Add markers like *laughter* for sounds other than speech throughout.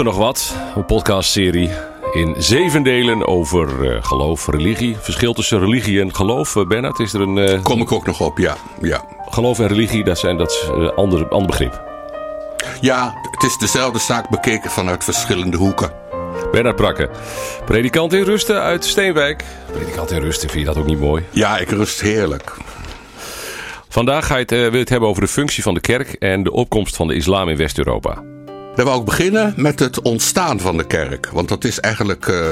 Er nog wat? Een podcastserie in zeven delen over uh, geloof, religie. Verschil tussen religie en geloof. Uh, Bernard, is er een... Uh... Kom ik ook nog op, ja. ja. Geloof en religie, dat, zijn, dat is een ander, ander begrip. Ja, het is dezelfde zaak bekeken vanuit verschillende hoeken. Bernard Prakke, predikant in Rusten uit Steenwijk. Predikant in Rusten, vind je dat ook niet mooi? Ja, ik rust heerlijk. Vandaag ga je het, wil je het hebben over de functie van de kerk en de opkomst van de islam in West-Europa. Dan wou ik beginnen met het ontstaan van de kerk. Want dat is eigenlijk uh,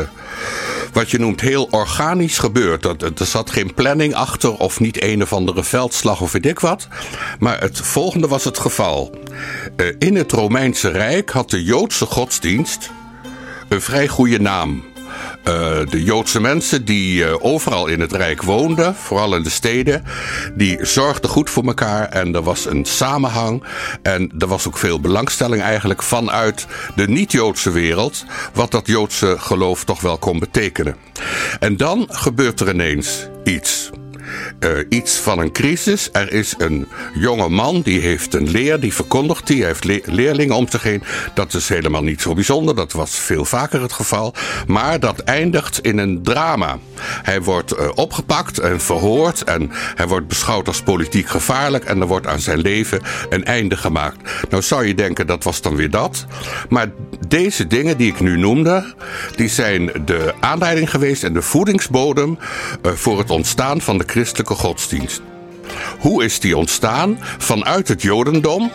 wat je noemt heel organisch gebeurd. Er, er zat geen planning achter of niet een of andere veldslag of weet ik wat. Maar het volgende was het geval. Uh, in het Romeinse Rijk had de Joodse godsdienst een vrij goede naam. Uh, de Joodse mensen die uh, overal in het Rijk woonden, vooral in de steden, die zorgden goed voor elkaar en er was een samenhang. En er was ook veel belangstelling eigenlijk vanuit de niet-Joodse wereld, wat dat Joodse geloof toch wel kon betekenen. En dan gebeurt er ineens iets uh, iets van een crisis. Er is een jonge man die heeft een leer, die verkondigt die. Heeft le leerlingen om zich heen. Dat is helemaal niet zo bijzonder. Dat was veel vaker het geval. Maar dat eindigt in een drama. Hij wordt uh, opgepakt en verhoord. En hij wordt beschouwd als politiek gevaarlijk. En er wordt aan zijn leven een einde gemaakt. Nou zou je denken dat was dan weer dat. Maar deze dingen die ik nu noemde, die zijn de aanleiding geweest en de voedingsbodem uh, voor het ontstaan van de christelijke godsdienst. Hoe is die ontstaan? Vanuit het Jodendom.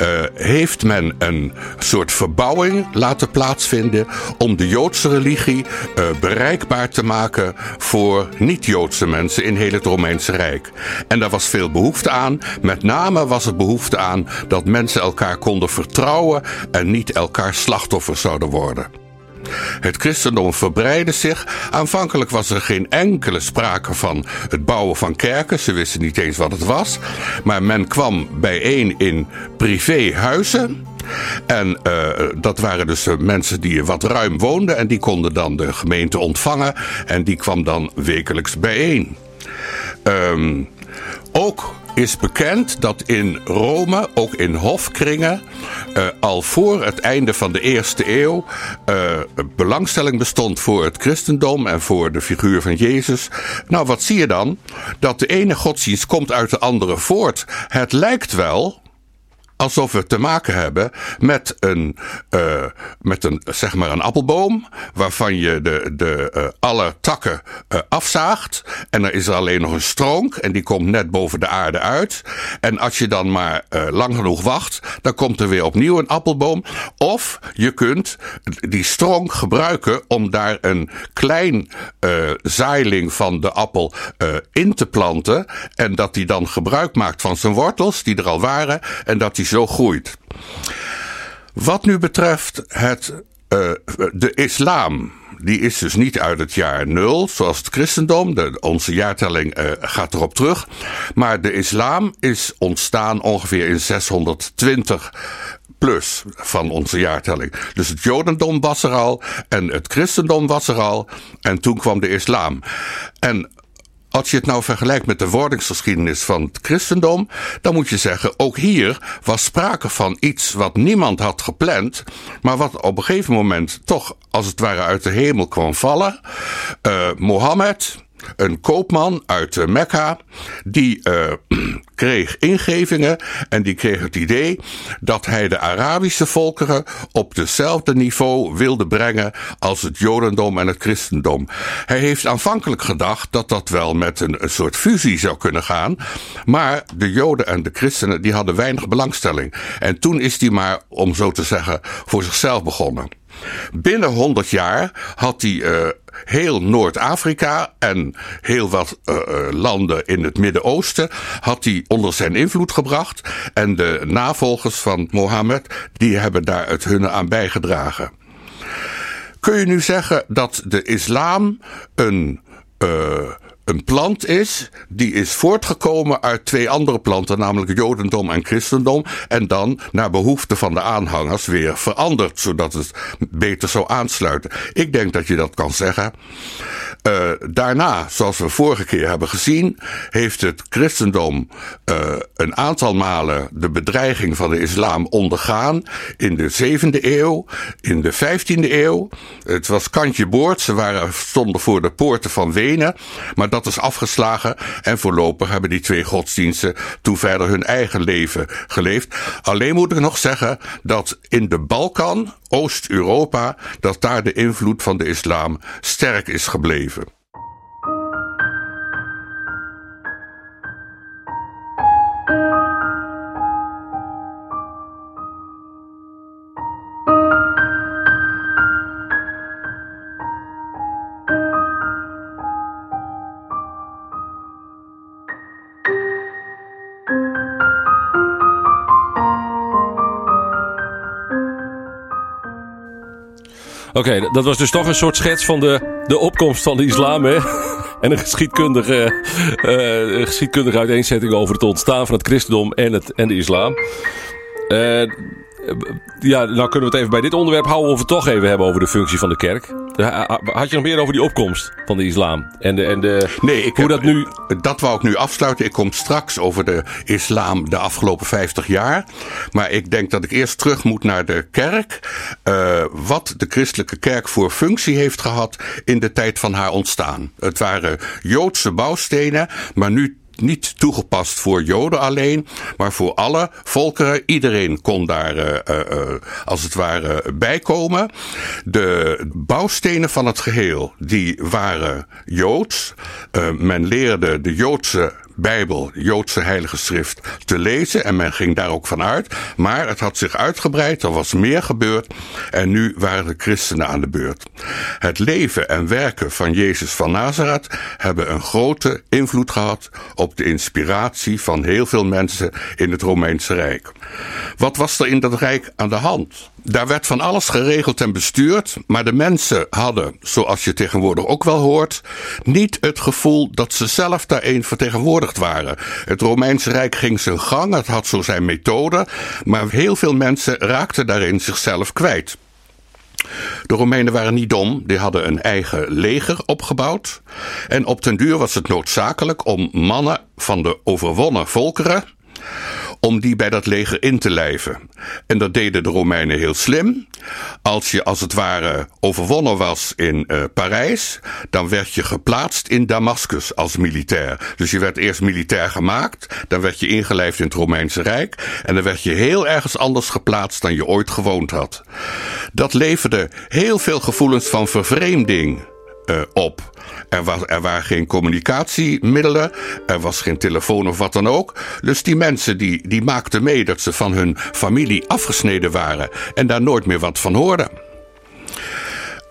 Uh, heeft men een soort verbouwing laten plaatsvinden om de Joodse religie uh, bereikbaar te maken voor niet-Joodse mensen in heel het Romeinse Rijk. En daar was veel behoefte aan. Met name was er behoefte aan dat mensen elkaar konden vertrouwen en niet elkaar slachtoffer zouden worden. Het christendom verbreidde zich. Aanvankelijk was er geen enkele sprake van het bouwen van kerken. Ze wisten niet eens wat het was. Maar men kwam bijeen in privéhuizen. En uh, dat waren dus mensen die wat ruim woonden. En die konden dan de gemeente ontvangen. En die kwam dan wekelijks bijeen. Um, ook is bekend dat in Rome, ook in hofkringen, uh, al voor het einde van de eerste eeuw uh, belangstelling bestond voor het christendom en voor de figuur van Jezus. Nou, wat zie je dan? Dat de ene godsdienst komt uit de andere voort. Het lijkt wel alsof we te maken hebben met een, uh, met een, zeg maar een appelboom, waarvan je de, de, uh, alle takken uh, afzaagt. En er is er alleen nog een stronk en die komt net boven de aarde uit. En als je dan maar lang genoeg wacht, dan komt er weer opnieuw een appelboom. Of je kunt die stronk gebruiken om daar een klein zaailing van de appel in te planten. En dat die dan gebruik maakt van zijn wortels, die er al waren. En dat die zo groeit. Wat nu betreft het, uh, de islam. Die is dus niet uit het jaar nul, zoals het christendom. De, onze jaartelling uh, gaat erop terug. Maar de islam is ontstaan ongeveer in 620 plus van onze jaartelling. Dus het jodendom was er al en het christendom was er al. En toen kwam de islam. En als je het nou vergelijkt met de wordingsgeschiedenis van het christendom, dan moet je zeggen, ook hier was sprake van iets wat niemand had gepland, maar wat op een gegeven moment toch als het ware uit de hemel kwam vallen. Uh, Mohammed, een koopman uit Mekka, die uh, *clears throat* kreeg ingevingen en die kreeg het idee dat hij de Arabische volkeren op dezelfde niveau wilde brengen als het Jodendom en het Christendom. Hij heeft aanvankelijk gedacht dat dat wel met een, een soort fusie zou kunnen gaan, maar de Joden en de Christenen die hadden weinig belangstelling. En toen is hij maar, om zo te zeggen, voor zichzelf begonnen. Binnen 100 jaar had hij uh, heel Noord-Afrika en heel wat uh, landen in het Midden-Oosten had hij onder zijn invloed gebracht. En de navolgers van Mohammed, die hebben daar het hunne aan bijgedragen. Kun je nu zeggen dat de islam een, uh, een plant is die is voortgekomen uit twee andere planten, namelijk Jodendom en Christendom. En dan naar behoefte van de aanhangers weer veranderd, zodat het beter zou aansluiten. Ik denk dat je dat kan zeggen. Uh, daarna, zoals we vorige keer hebben gezien, heeft het christendom uh, een aantal malen de bedreiging van de islam ondergaan. In de 7e eeuw, in de 15e eeuw. Het was kantje boord, ze waren, stonden voor de poorten van Wenen. Maar dat is afgeslagen en voorlopig hebben die twee godsdiensten toen verder hun eigen leven geleefd. Alleen moet ik nog zeggen dat in de Balkan, Oost-Europa, dat daar de invloed van de islam sterk is gebleven. Oké, dat was dus toch een soort schets van de, de opkomst van de islam, hè? *laughs* En een geschiedkundige, uh, geschiedkundige uiteenzetting over het ontstaan van het christendom en, het, en de islam. Uh, ja, nou kunnen we het even bij dit onderwerp houden of we het toch even hebben over de functie van de kerk. Had je nog meer over die opkomst van de islam? En de, en de, nee, ik hoe dat nu. Dat wou ik nu afsluiten. Ik kom straks over de islam de afgelopen 50 jaar. Maar ik denk dat ik eerst terug moet naar de kerk. Uh, wat de christelijke kerk voor functie heeft gehad in de tijd van haar ontstaan. Het waren Joodse bouwstenen, maar nu niet toegepast voor Joden alleen, maar voor alle volkeren. Iedereen kon daar uh, uh, als het ware bijkomen. De bouwstenen van het geheel, die waren Joods. Men leerde de Joodse Bijbel, Joodse heilige schrift, te lezen. En men ging daar ook vanuit. Maar het had zich uitgebreid, er was meer gebeurd. En nu waren de christenen aan de beurt. Het leven en werken van Jezus van Nazareth hebben een grote invloed gehad op de inspiratie van heel veel mensen in het Romeinse Rijk. Wat was er in dat Rijk aan de hand? Daar werd van alles geregeld en bestuurd, maar de mensen hadden, zoals je tegenwoordig ook wel hoort, niet het gevoel dat ze zelf daarin vertegenwoordigd waren. Het Romeinse Rijk ging zijn gang, het had zo zijn methode, maar heel veel mensen raakten daarin zichzelf kwijt. De Romeinen waren niet dom, die hadden een eigen leger opgebouwd. En op den duur was het noodzakelijk om mannen van de overwonnen volkeren om die bij dat leger in te lijven. En dat deden de Romeinen heel slim. Als je als het ware overwonnen was in uh, Parijs, dan werd je geplaatst in Damascus als militair. Dus je werd eerst militair gemaakt, dan werd je ingelijfd in het Romeinse Rijk en dan werd je heel ergens anders geplaatst dan je ooit gewoond had. Dat leverde heel veel gevoelens van vervreemding uh, op. Er, was, er waren geen communicatiemiddelen, er was geen telefoon of wat dan ook. Dus die mensen die, die maakten mee dat ze van hun familie afgesneden waren en daar nooit meer wat van hoorden.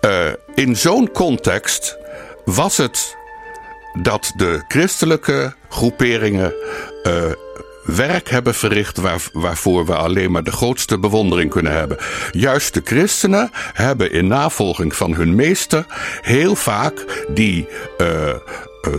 Uh, in zo'n context was het dat de christelijke groeperingen uh, werk hebben verricht waar, waarvoor we alleen maar de grootste bewondering kunnen hebben. Juist de christenen hebben in navolging van hun meester heel vaak die uh,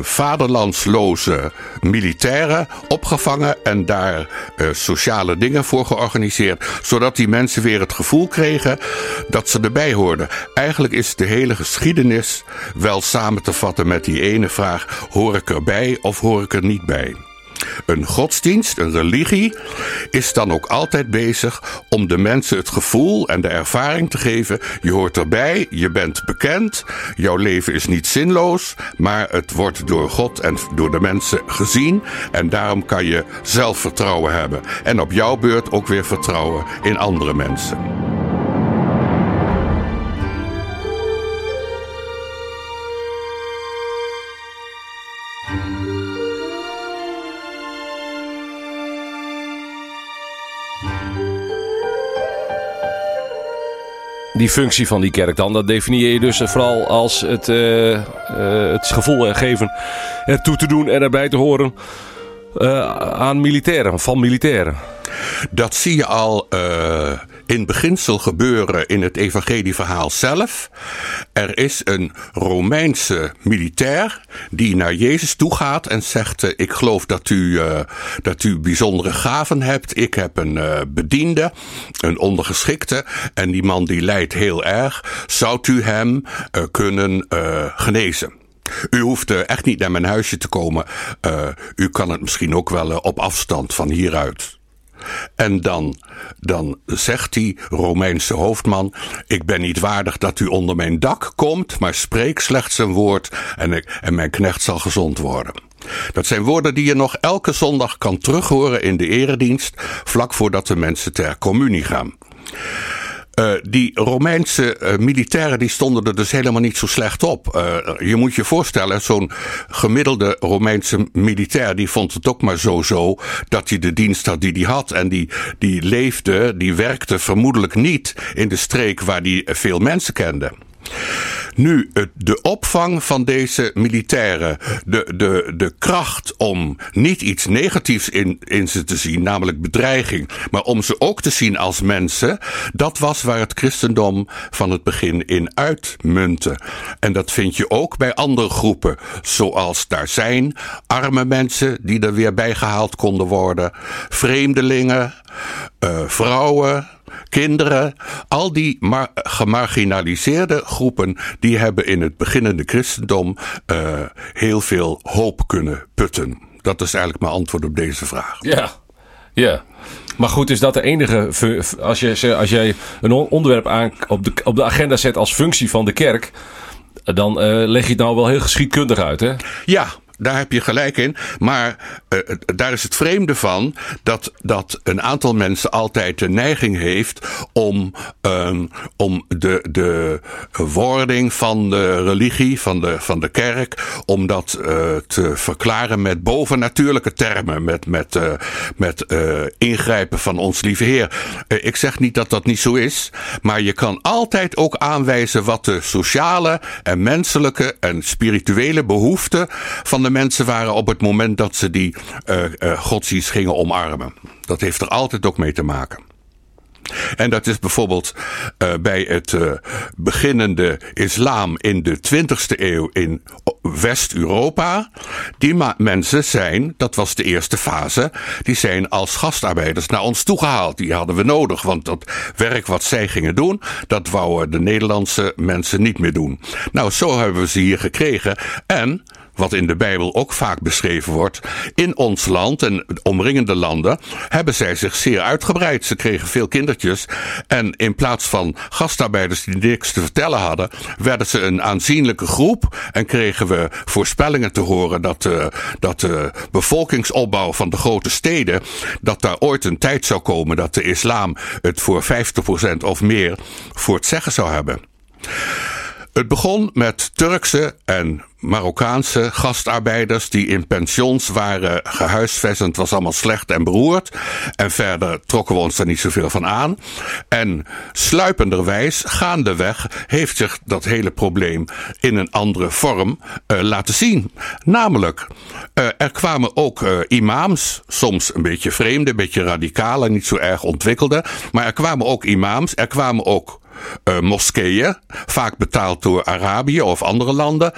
vaderlandsloze militairen opgevangen en daar uh, sociale dingen voor georganiseerd, zodat die mensen weer het gevoel kregen dat ze erbij hoorden. Eigenlijk is de hele geschiedenis wel samen te vatten met die ene vraag: hoor ik erbij of hoor ik er niet bij? Een godsdienst, een religie, is dan ook altijd bezig om de mensen het gevoel en de ervaring te geven: je hoort erbij, je bent bekend, jouw leven is niet zinloos, maar het wordt door God en door de mensen gezien en daarom kan je zelfvertrouwen hebben. En op jouw beurt ook weer vertrouwen in andere mensen. Die functie van die kerk dan, dat definieer je dus vooral als het, uh, uh, het gevoel geven ertoe te doen en erbij te horen uh, aan militairen, van militairen. Dat zie je al in beginsel gebeuren in het evangelieverhaal zelf. Er is een Romeinse militair die naar Jezus toe gaat en zegt: Ik geloof dat u, dat u bijzondere gaven hebt. Ik heb een bediende, een ondergeschikte. En die man die lijdt heel erg. Zou u hem kunnen genezen? U hoeft echt niet naar mijn huisje te komen. U kan het misschien ook wel op afstand van hieruit. En dan, dan zegt die Romeinse hoofdman: Ik ben niet waardig dat u onder mijn dak komt, maar spreek slechts een woord en, en mijn knecht zal gezond worden. Dat zijn woorden die je nog elke zondag kan terughoren in de eredienst, vlak voordat de mensen ter communie gaan. Uh, die Romeinse uh, militairen die stonden er dus helemaal niet zo slecht op. Uh, je moet je voorstellen, zo'n gemiddelde Romeinse militair die vond het ook maar zo zo dat hij de dienst had die hij had. En die, die leefde, die werkte vermoedelijk niet in de streek waar hij veel mensen kende. Nu, de opvang van deze militairen, de, de, de kracht om niet iets negatiefs in, in ze te zien, namelijk bedreiging, maar om ze ook te zien als mensen, dat was waar het christendom van het begin in uitmunte. En dat vind je ook bij andere groepen, zoals daar zijn arme mensen die er weer bijgehaald konden worden, vreemdelingen, uh, vrouwen, kinderen, al die gemarginaliseerde groepen, die hebben in het beginnende christendom uh, heel veel hoop kunnen putten. Dat is eigenlijk mijn antwoord op deze vraag. Ja, ja. Maar goed, is dat de enige. Als, je, als jij een onderwerp aan, op, de, op de agenda zet als functie van de kerk. dan uh, leg je het nou wel heel geschiedkundig uit, hè? Ja, daar heb je gelijk in. Maar uh, daar is het vreemde van dat, dat een aantal mensen altijd de neiging heeft om, um, om de, de wording van de religie, van de, van de kerk, om dat uh, te verklaren met bovennatuurlijke termen, met, met, uh, met ingrijpen van ons lieve Heer. ik zeg niet dat dat niet zo is, maar je kan altijd ook aanwijzen wat de sociale en menselijke en spirituele behoeften van de mensen waren op het moment dat ze die uh, godsdienst gingen omarmen. Dat heeft er altijd ook mee te maken. En dat is bijvoorbeeld uh, bij het uh, beginnende islam in de 20ste eeuw in West-Europa. Die mensen zijn, dat was de eerste fase, die zijn als gastarbeiders naar ons toegehaald. Die hadden we nodig, want dat werk wat zij gingen doen, dat wouden de Nederlandse mensen niet meer doen. Nou, zo hebben we ze hier gekregen. En wat in de Bijbel ook vaak beschreven wordt, in ons land en omringende landen hebben zij zich zeer uitgebreid. Ze kregen veel kindertjes en in plaats van gastarbeiders die niks te vertellen hadden, werden ze een aanzienlijke groep en kregen we voorspellingen te horen dat, de, dat de bevolkingsopbouw van de grote steden, dat daar ooit een tijd zou komen dat de islam het voor 50% of meer voor het zeggen zou hebben. Het begon met Turkse en Marokkaanse gastarbeiders die in pensions waren gehuisvest. Het was allemaal slecht en beroerd. En verder trokken we ons er niet zoveel van aan. En sluipenderwijs, gaandeweg, heeft zich dat hele probleem in een andere vorm uh, laten zien. Namelijk, uh, er kwamen ook uh, imams, soms een beetje vreemde, een beetje radicale, niet zo erg ontwikkelde. Maar er kwamen ook imams, er kwamen ook uh, moskeeën, vaak betaald door Arabië of andere landen.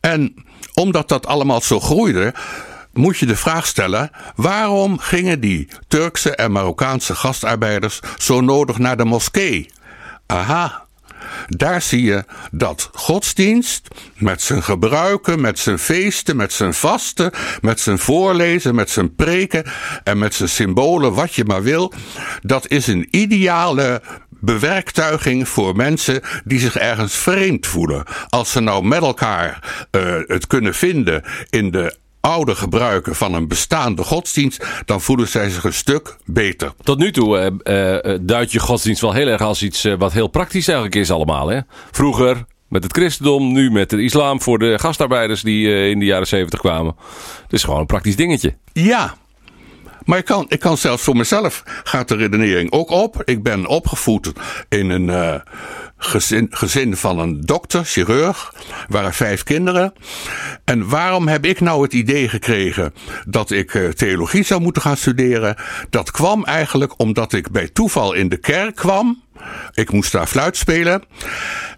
En omdat dat allemaal zo groeide, moet je de vraag stellen: waarom gingen die Turkse en Marokkaanse gastarbeiders zo nodig naar de moskee? Aha. Daar zie je dat godsdienst met zijn gebruiken, met zijn feesten, met zijn vasten, met zijn voorlezen, met zijn preken en met zijn symbolen, wat je maar wil, dat is een ideale bewerktuiging voor mensen die zich ergens vreemd voelen. Als ze nou met elkaar uh, het kunnen vinden in de oude gebruiken van een bestaande godsdienst, dan voelen zij zich een stuk beter. Tot nu toe uh, uh, duidt je godsdienst wel heel erg als iets wat heel praktisch eigenlijk is allemaal. Hè? Vroeger met het christendom, nu met de islam voor de gastarbeiders die in de jaren zeventig kwamen. Het is gewoon een praktisch dingetje. Ja, Maar ik kan, ik kan zelfs voor mezelf gaat de redenering ook op. Ik ben opgevoed in een uh, gezin, gezin van een dokter, chirurg. waren vijf kinderen. En waarom heb ik nou het idee gekregen dat ik uh, theologie zou moeten gaan studeren? Dat kwam eigenlijk omdat ik bij toeval in de kerk kwam. Ik moest daar fluit spelen.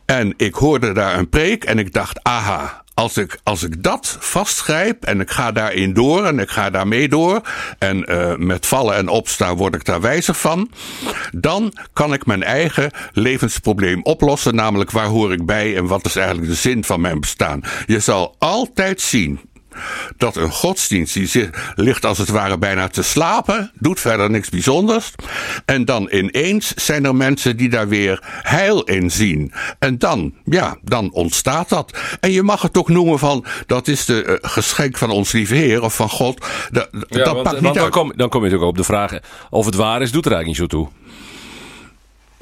En ik hoorde daar een preek en ik dacht, aha, als ik, als ik dat vastgrijp en ik ga daarin door en ik ga daarmee door en uh, met vallen en opstaan word ik daar wijzer van, dan kan ik mijn eigen levensprobleem oplossen, namelijk waar hoor ik bij en wat is eigenlijk de zin van mijn bestaan. Je zal altijd zien dat een godsdienst die ligt als het ware bijna te slapen, doet verder niks bijzonders. En dan ineens zijn er mensen die daar weer heil in zien. En dan, ja, dan ontstaat dat. En je mag het ook noemen van, dat is de uh, geschenk van ons lieve Heer of van God. De, ja, dat want, pakt niet want dan, kom, dan kom je natuurlijk op de vraag of het waar is, doet er eigenlijk niet zo toe.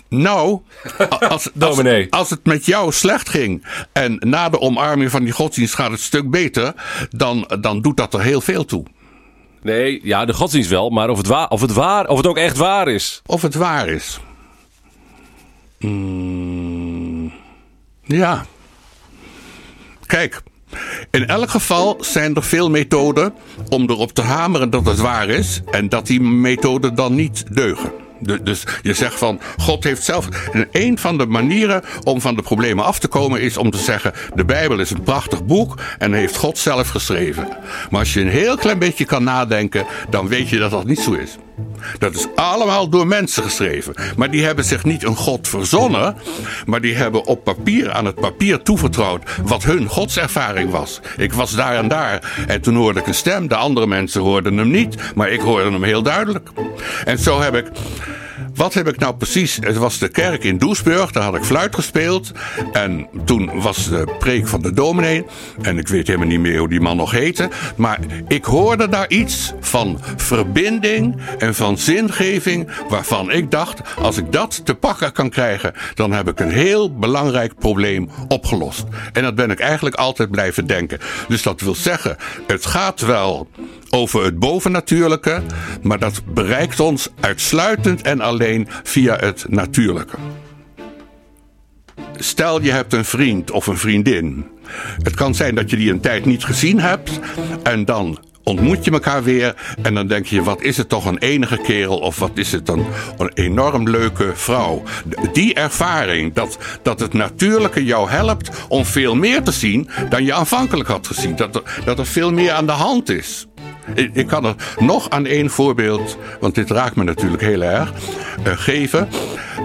Nou, *laughs* als, als, als, het met jou slecht ging en na de omarming van die godsdienst gaat het stuk beter, dan, dan doet dat er heel veel toe. Nee, ja, de godsdienst wel, maar of het, waar, of het, waar, of het ook echt waar is. Of het waar is. Mm, ja. Kijk, in elk geval zijn er veel methoden om erop te hameren dat het waar is en dat die methoden dan niet deugen. Dus je zegt van, God heeft zelf. En een van de manieren om van de problemen af te komen is om te zeggen: de Bijbel is een prachtig boek en heeft God zelf geschreven. Maar als je een heel klein beetje kan nadenken, dan weet je dat dat niet zo is. Dat is allemaal door mensen geschreven. Maar die hebben zich niet een God verzonnen, maar die hebben op papier aan het papier toevertrouwd wat hun godservaring was. Ik was daar en daar en toen hoorde ik een stem. De andere mensen hoorden hem niet, maar ik hoorde hem heel duidelijk. En zo heb ik wat heb ik nou precies? Het was de kerk in Doesburg, daar had ik fluit gespeeld. En toen was de preek van de dominee. En ik weet helemaal niet meer hoe die man nog heette. Maar ik hoorde daar iets van verbinding en van zingeving. Waarvan ik dacht, als ik dat te pakken kan krijgen, dan heb ik een heel belangrijk probleem opgelost. En dat ben ik eigenlijk altijd blijven denken. Dus dat wil zeggen, het gaat wel over het bovennatuurlijke, maar dat bereikt ons uitsluitend en alleen via het natuurlijke. Stel je hebt een vriend of een vriendin. Het kan zijn dat je die een tijd niet gezien hebt en dan ontmoet je elkaar weer en dan denk je, wat is het toch een enige kerel of wat is het dan een enorm leuke vrouw. Die ervaring, dat, dat het natuurlijke jou helpt om veel meer te zien dan je aanvankelijk had gezien. Dat dat er veel meer aan de hand is. Ik, kan er nog aan één voorbeeld, want dit raakt me natuurlijk heel erg, uh, geven.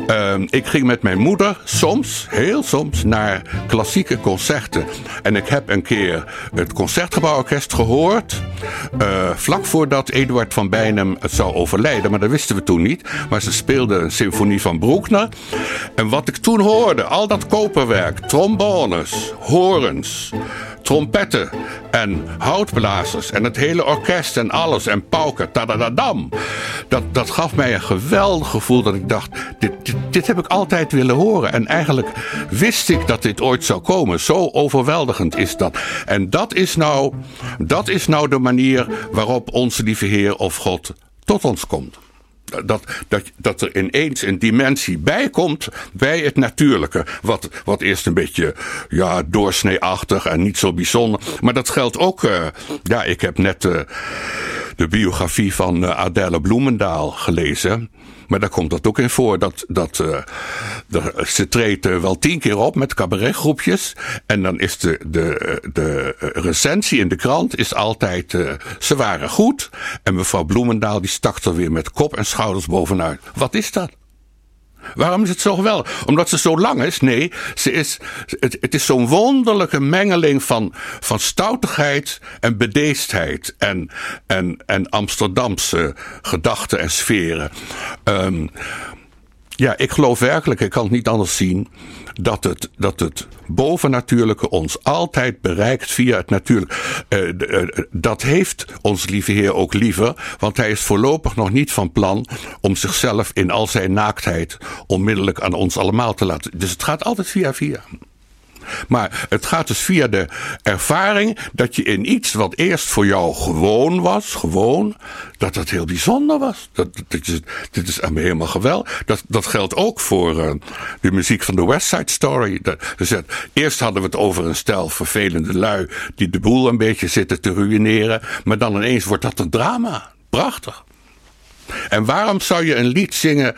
Uh, ik ging met mijn moeder soms, heel soms, naar klassieke concerten. En ik heb een keer het Concertgebouworkest gehoord. Uh, vlak voordat Eduard van Bijnem het zou overlijden. Maar dat wisten we toen niet. Maar ze speelden een symfonie van Bruckner. En wat ik toen hoorde, al dat koperwerk, trombones, horens trompetten en houtblazers en het hele orkest en alles en pauken, tadadadam. Dat, dat gaf mij een geweldig gevoel dat ik dacht, dit, dit, dit heb ik altijd willen horen. En eigenlijk wist ik dat dit ooit zou komen. Zo overweldigend is dat. En dat is nou, dat is nou de manier waarop onze lieve Heer of God tot ons komt dat, dat, dat er ineens een dimensie bij komt bij het natuurlijke. Wat, wat eerst een beetje ja, doorsneeachtig en niet zo bijzonder. Maar dat geldt ook. Uh, ja, ik heb net uh, de biografie van uh, Adèle Bloemendaal gelezen. Maar daar komt dat ook in voor. Dat, dat, uh, de, ze treedt wel tien keer op met cabaretgroepjes. En dan is de, de, de recensie in de krant is altijd... Uh, ze waren goed. En mevrouw Bloemendaal die stak er weer met kop en schouders bovenuit. Wat is dat? Waarom is het zo geweldig? Omdat ze zo lang is? Nee, ze is, het, het is zo'n wonderlijke mengeling van, van stoutigheid en bedeesdheid en, en, en Amsterdamse gedachten en sferen. Um, ja, ik geloof werkelijk, ik kan het niet anders zien, dat het, dat het bovennatuurlijke ons altijd bereikt via het natuurlijke. Uh, dat heeft ons lieve Heer ook liever, want hij is voorlopig nog niet van plan om zichzelf in al zijn naaktheid onmiddellijk aan ons allemaal te laten. Dus het gaat altijd via via. Maar het gaat dus via de ervaring dat je in iets wat eerst voor jou gewoon was, gewoon, dat het heel bijzonder was. Dat, dat, is, dit is helemaal geweldig. Dat, dat geldt ook voor uh, de muziek van de West Side Story. Dat, dus eerst hadden we het over een stel vervelende lui die de boel een beetje zitten te ruïneren. Maar dan ineens wordt dat een drama. Prachtig. En waarom zou je een lied zingen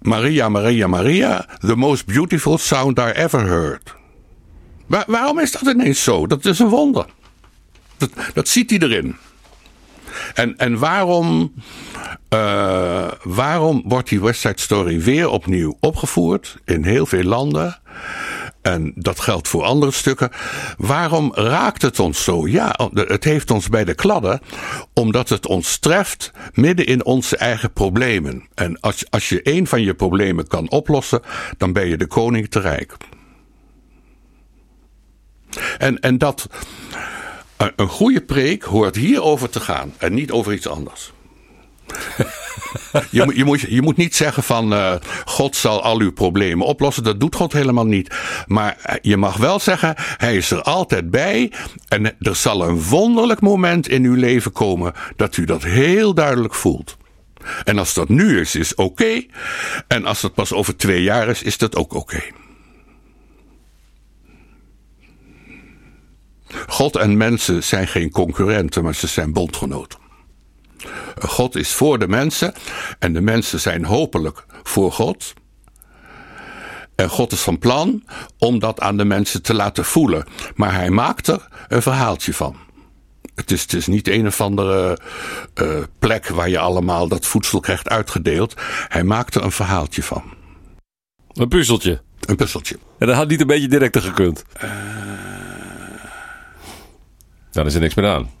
Maria, Maria, Maria, the most beautiful sound I ever heard. waarom is dat ineens zo? Dat is een wonder. Dat, dat ziet hij erin. En, en waarom, uh, waarom wordt die West Side Story weer opnieuw opgevoerd in heel veel landen? En dat geldt voor andere stukken. Waarom raakt het ons zo? Ja, het heeft ons bij de kladden, omdat het ons treft midden in onze eigen problemen. En als, als je een van je problemen kan oplossen, dan ben je de koning te rijk. En, en dat. Een goede preek hoort hierover te gaan en niet over iets anders. *laughs* je, je, moet, je moet niet zeggen van uh, God zal al uw problemen oplossen. Dat doet God helemaal niet. Maar eh, je mag wel zeggen, hij is er altijd bij. En er zal een wonderlijk moment in uw leven komen dat u dat heel duidelijk voelt. En als dat nu is, is oké. En als dat pas over twee jaar is, is dat ook oké. God en mensen zijn geen concurrenten, maar ze zijn bondgenoten. God is voor de mensen en de mensen zijn hopelijk voor God. En God is van plan om dat aan de mensen te laten voelen. Maar hij maakt er een verhaaltje van. Het is, het is niet een of andere uh, plek waar je allemaal dat voedsel krijgt uitgedeeld. Hij maakt er een verhaaltje van. Een puzzeltje. Een puzzeltje. En dat had niet een beetje directer gekund. Uh... Dan is er niks meer aan.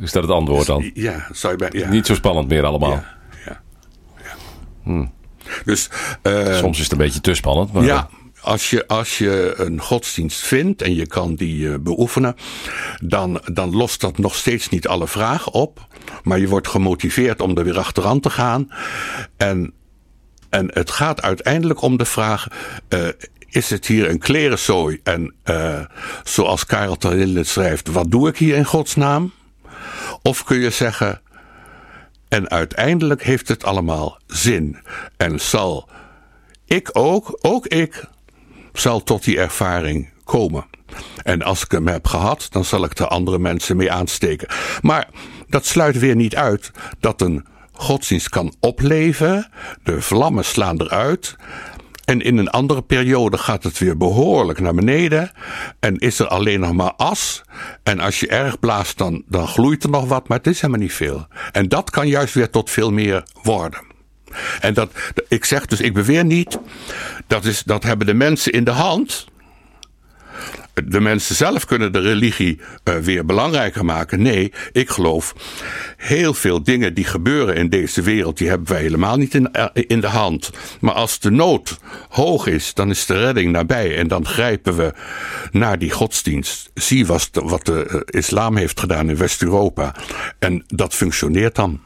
Is dat het antwoord dan? Ja, zou je bij, ja. Niet zo spannend meer allemaal. Ja, ja, ja. Hmm. Dus, uh, Soms is het een beetje te spannend. Maar ja, als je, als je een godsdienst vindt en je kan die uh, beoefenen, dan, dan lost dat nog steeds niet alle vragen op. Maar je wordt gemotiveerd om er weer achteraan te gaan. En, en het gaat uiteindelijk om de vraag: uh, is het hier een klerenzooi? En uh, zoals Karel Terlinde schrijft, wat doe ik hier in godsnaam? Of kun je zeggen, en uiteindelijk heeft het allemaal zin. En zal ik ook, ook ik, zal tot die ervaring komen. En als ik hem heb gehad, dan zal ik er andere mensen mee aansteken. Maar dat sluit weer niet uit dat een godsdienst kan opleven, de vlammen slaan eruit, en in een andere periode gaat het weer behoorlijk naar beneden. En is er alleen nog maar as. En als je erg blaast, dan, dan gloeit er nog wat, maar het is helemaal niet veel. En dat kan juist weer tot veel meer worden. En dat, ik zeg dus, ik beweer niet, dat, is, dat hebben de mensen in de hand de mensen zelf kunnen de religie uh, weer belangrijker maken. Nee, ik geloof heel veel dingen die gebeuren in deze wereld, die hebben wij helemaal niet in, uh, in de hand. Maar als de nood hoog is, dan is de redding nabij en dan grijpen we naar die godsdienst. Zie wat de, wat de uh, islam heeft gedaan in West-Europa. En dat functioneert dan.